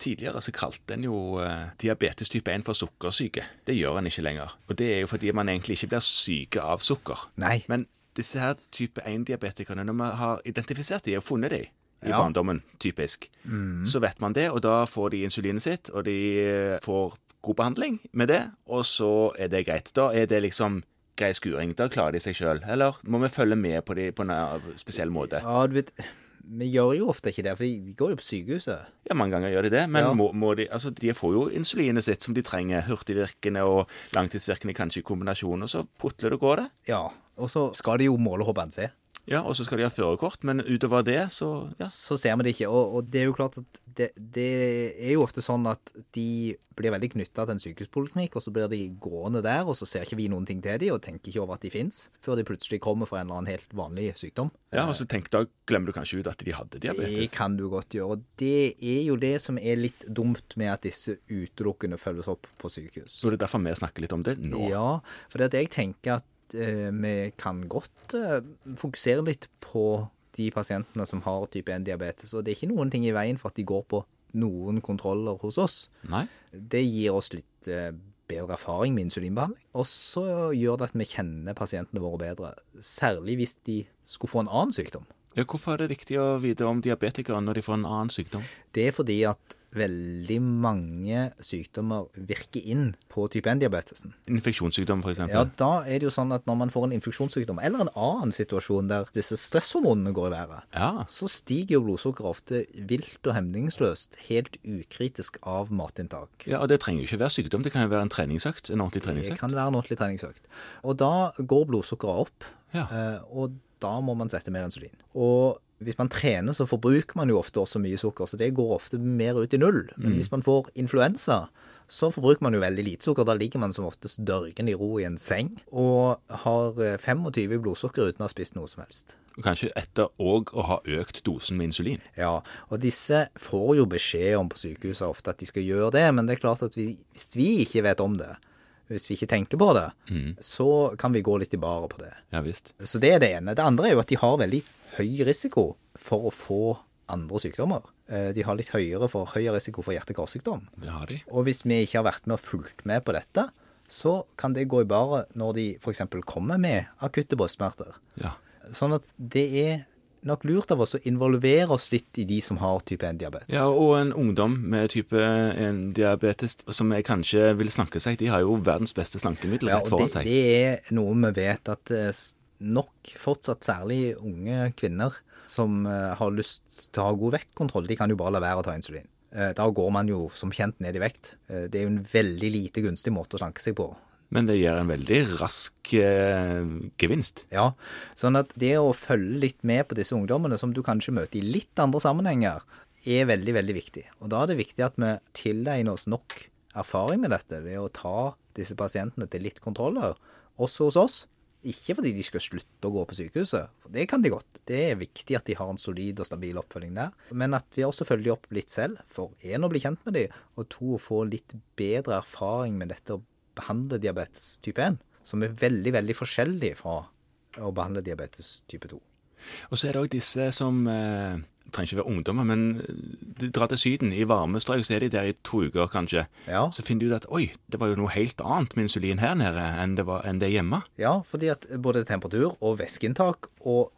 Tidligere så kalte en jo eh, diabetes type 1 for sukkersyke. Det gjør en ikke lenger. Og det er jo fordi man egentlig ikke blir syke av sukker. Nei. Men disse her type 1-diabetikerne, når vi har identifisert de og funnet de i Ja. barndommen, typisk, så vet man det, og da får de insulinet sitt, og de eh, får god behandling med det, og så er det greit. Da er det liksom grei skuring. Da klarer de seg sjøl. Eller må vi følge med på dem på en eh, spesiell måte? Ja, du vet, vi gjør jo ofte ikke det, for de går jo på sykehuset. Ja, mange ganger gjør de det, men Ja. må, må de, altså, de får jo insulinet sitt som de trenger. Hurtigvirkende og langtidsvirkende kanskje i kombinasjon, og så putler det og går det. Ja, og så skal de jo måle HbA1c. Ja, og så skal de ha førerkort, men utover det, så ja. Så ser vi det ikke. Og, og det er jo klart at det, det er jo ofte sånn at de blir veldig knytta til en sykehuspoliklinikk, og så blir de gående der, og så ser ikke vi noen ting til de, og tenker ikke over at de fins, før de plutselig kommer fra en eller annen helt vanlig sykdom. Ja, og så tenk, Da glemmer du kanskje ut at de hadde diabetes. Det kan du godt gjøre. Og det er jo det som er litt dumt med at disse utelukkende følges opp på sykehus. Så det er derfor vi snakker litt om det nå. Ja, for jeg tenker at vi kan godt eh, fokusere litt på de pasientene som har type 1-diabetes. Og det er ikke noen ting i veien for at de går på noen kontroller hos oss. Nei? Det gir oss litt eh, bedre erfaring med insulinbehandling. Og så gjør det at vi kjenner pasientene våre bedre. Særlig hvis de skulle få en annen sykdom. Ja, hvorfor er det viktig å vite om diabetikere når de får en annen sykdom? Det er fordi at veldig mange sykdommer virker inn på type 1-diabetesen. Infeksjonssykdom, f.eks. Ja, da er det jo sånn at når man får en infeksjonssykdom, eller en annen situasjon der disse stresshormonene går i været, ja. så stiger jo blodsukkeret ofte vilt og hemningsløst, helt ukritisk av matinntak. ja, og det trenger jo ikke være sykdom, det kan jo være en treningsøkt. En ordentlig treningsøkt? Det kan være en ordentlig treningsøkt. Og da går blodsukkeret opp, Ja. eh, og da må man sette mer insulin. Og hvis man trener, så forbruker man jo ofte også mye sukker, så det går ofte mer ut i null. Men hvis man får influensa, så forbruker man jo veldig lite sukker. Da ligger man som oftest dørgende i ro i en seng og har eh, 25 i blodsukker uten å ha spist noe som helst. Kanskje etter òg å ha økt dosen med insulin. Ja, og disse får jo beskjed om på sykehuset ofte at de skal gjøre det, men det er klart at vi, hvis vi ikke vet om det, hvis vi ikke tenker på det, så kan vi gå litt i baret på det. Ja visst. Så det er det ene. Det andre er jo at de har veldig høy risiko for å få andre sykdommer. Eh, De har litt høyere for høyere risiko for hjerte-karsykdom. Det har de. Og hvis vi ikke har vært med og fulgt med på dette, så kan det gå i bare når de f.eks. kommer med akutte brystsmerter. Ja. Sånn at det er nok lurt av oss å involvere oss litt i de som har type 1-diabetes. Ja, og en ungdom med type 1-diabetes som jeg kanskje vil slanke seg, de har jo verdens beste slankemiddel rett foran seg. det er noe vi vet at eh, nok fortsatt særlig unge kvinner som eh, har lyst til å ha god vektkontroll, de kan jo bare la være å ta insulin. Eh, Da går man jo som kjent ned i vekt. Eh, Det er jo en veldig lite gunstig måte å slanke seg på. Men det gir en veldig rask eh, gevinst. Ja, sånn at det å følge litt med på disse ungdommene, som du kanskje møter i litt andre sammenhenger, er veldig, veldig viktig. Og da er det viktig at vi tilegner oss nok erfaring med dette ved å ta disse pasientene til litt kontroller, også hos oss. Ikke fordi de skal slutte å gå på sykehuset, for det kan de godt. Det er viktig at de har en solid og stabil oppfølging der. Men at vi også følger opp litt selv, for én å bli kjent med de, og to å få litt bedre erfaring med dette å behandle diabetes type 1, som er veldig, veldig forskjellig fra å behandle diabetes type 2. Og så er det òg disse som eh, trenger ikke være ungdommer, men de drar til Syden. I varme strøk så er de der i to uker, kanskje. Ja. Så finner de ut at oi, det var jo noe helt annet med insulin her nede enn det, var, enn det hjemme. Ja, fordi at både temperatur og væskeinntak, og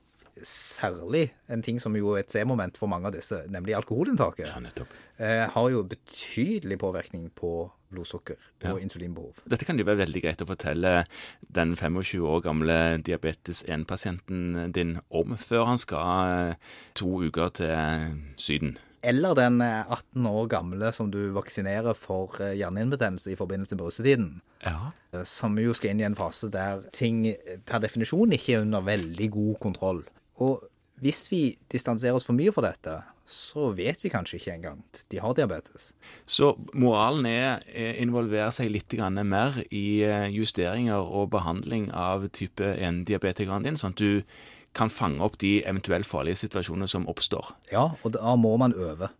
særlig en ting som jo er et C-moment for mange av disse, nemlig alkoholinntaket, Ja, nettopp. eh, har jo betydelig påvirkning på blodsukker og Ja. insulinbehov. Dette kan jo være veldig greit å fortelle den 25 år gamle diabetes 1-pasienten din om før han skal eh, to uker til Syden. Eller den eh, 18 år gamle som du vaksinerer for eh, hjernehinnebetennelse i forbindelse med russetiden. Ja. eh, Som jo skal inn i en fase der ting eh, per definisjon ikke er under veldig god kontroll. Og hvis vi distanserer oss for mye fra dette, så vet vi kanskje ikke engang at de har diabetes. Så moralen er å involvere seg litt mer i eh, justeringer og behandling av type 1-diabetikeren din, sånn at du kan fange opp de eventuelt farlige situasjonene som oppstår. Ja, og da må man øve.